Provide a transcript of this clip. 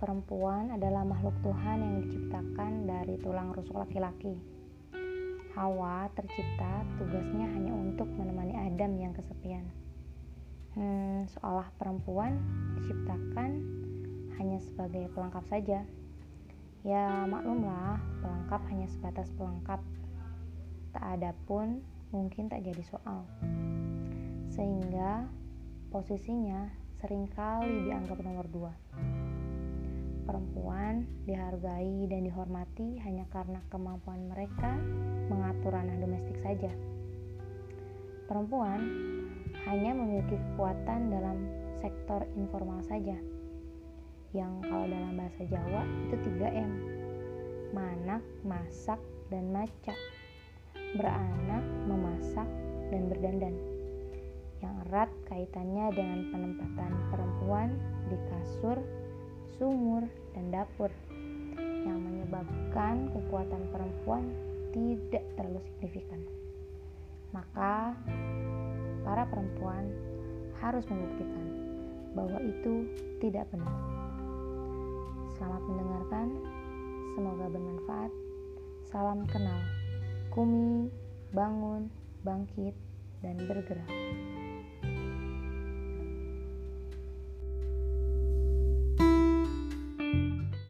Perempuan adalah makhluk Tuhan yang diciptakan dari tulang rusuk laki-laki. Hawa tercipta tugasnya hanya untuk menemani Adam yang kesepian. Hmm, seolah perempuan diciptakan hanya sebagai pelengkap saja. Ya maklumlah, pelengkap hanya sebatas pelengkap. Tak ada pun mungkin tak jadi soal. Sehingga posisinya sering kali dianggap nomor dua. Perempuan dihargai dan dihormati hanya karena kemampuan mereka mengatur ranah domestik saja. Perempuan hanya memiliki kekuatan dalam sektor informal saja, yang kalau dalam bahasa Jawa itu 3M, manak, masak, dan maca, beranak, memasak, dan berdandan, yang erat kaitannya dengan penempatan perempuan di kasur, sumur, dan dapur yang menyebabkan kekuatan perempuan tidak terlalu signifikan. Maka, para perempuan harus membuktikan bahwa itu tidak benar. Selamat mendengarkan, semoga bermanfaat. Salam kenal, Kumi, bangun, bangkit, dan bergerak.